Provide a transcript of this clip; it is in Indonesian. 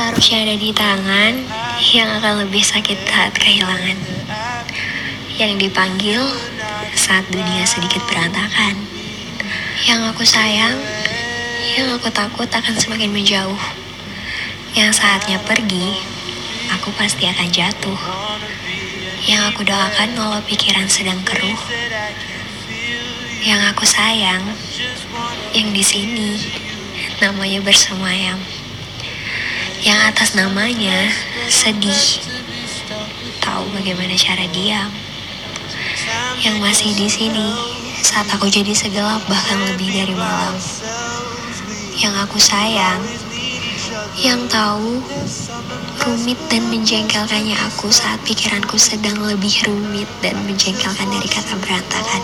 Seharusnya ada di tangan yang akan lebih sakit saat kehilangan. Yang dipanggil saat dunia sedikit berantakan. Yang aku sayang, yang aku takut akan semakin menjauh. Yang saatnya pergi, aku pasti akan jatuh. Yang aku doakan walau pikiran sedang keruh. Yang aku sayang, yang di sini namanya bersemayam. Yang atas namanya sedih, tahu bagaimana cara diam. Yang masih di sini saat aku jadi segelap bahkan lebih dari malam. Yang aku sayang, yang tahu rumit dan menjengkelkannya aku saat pikiranku sedang lebih rumit dan menjengkelkan dari kata berantakan.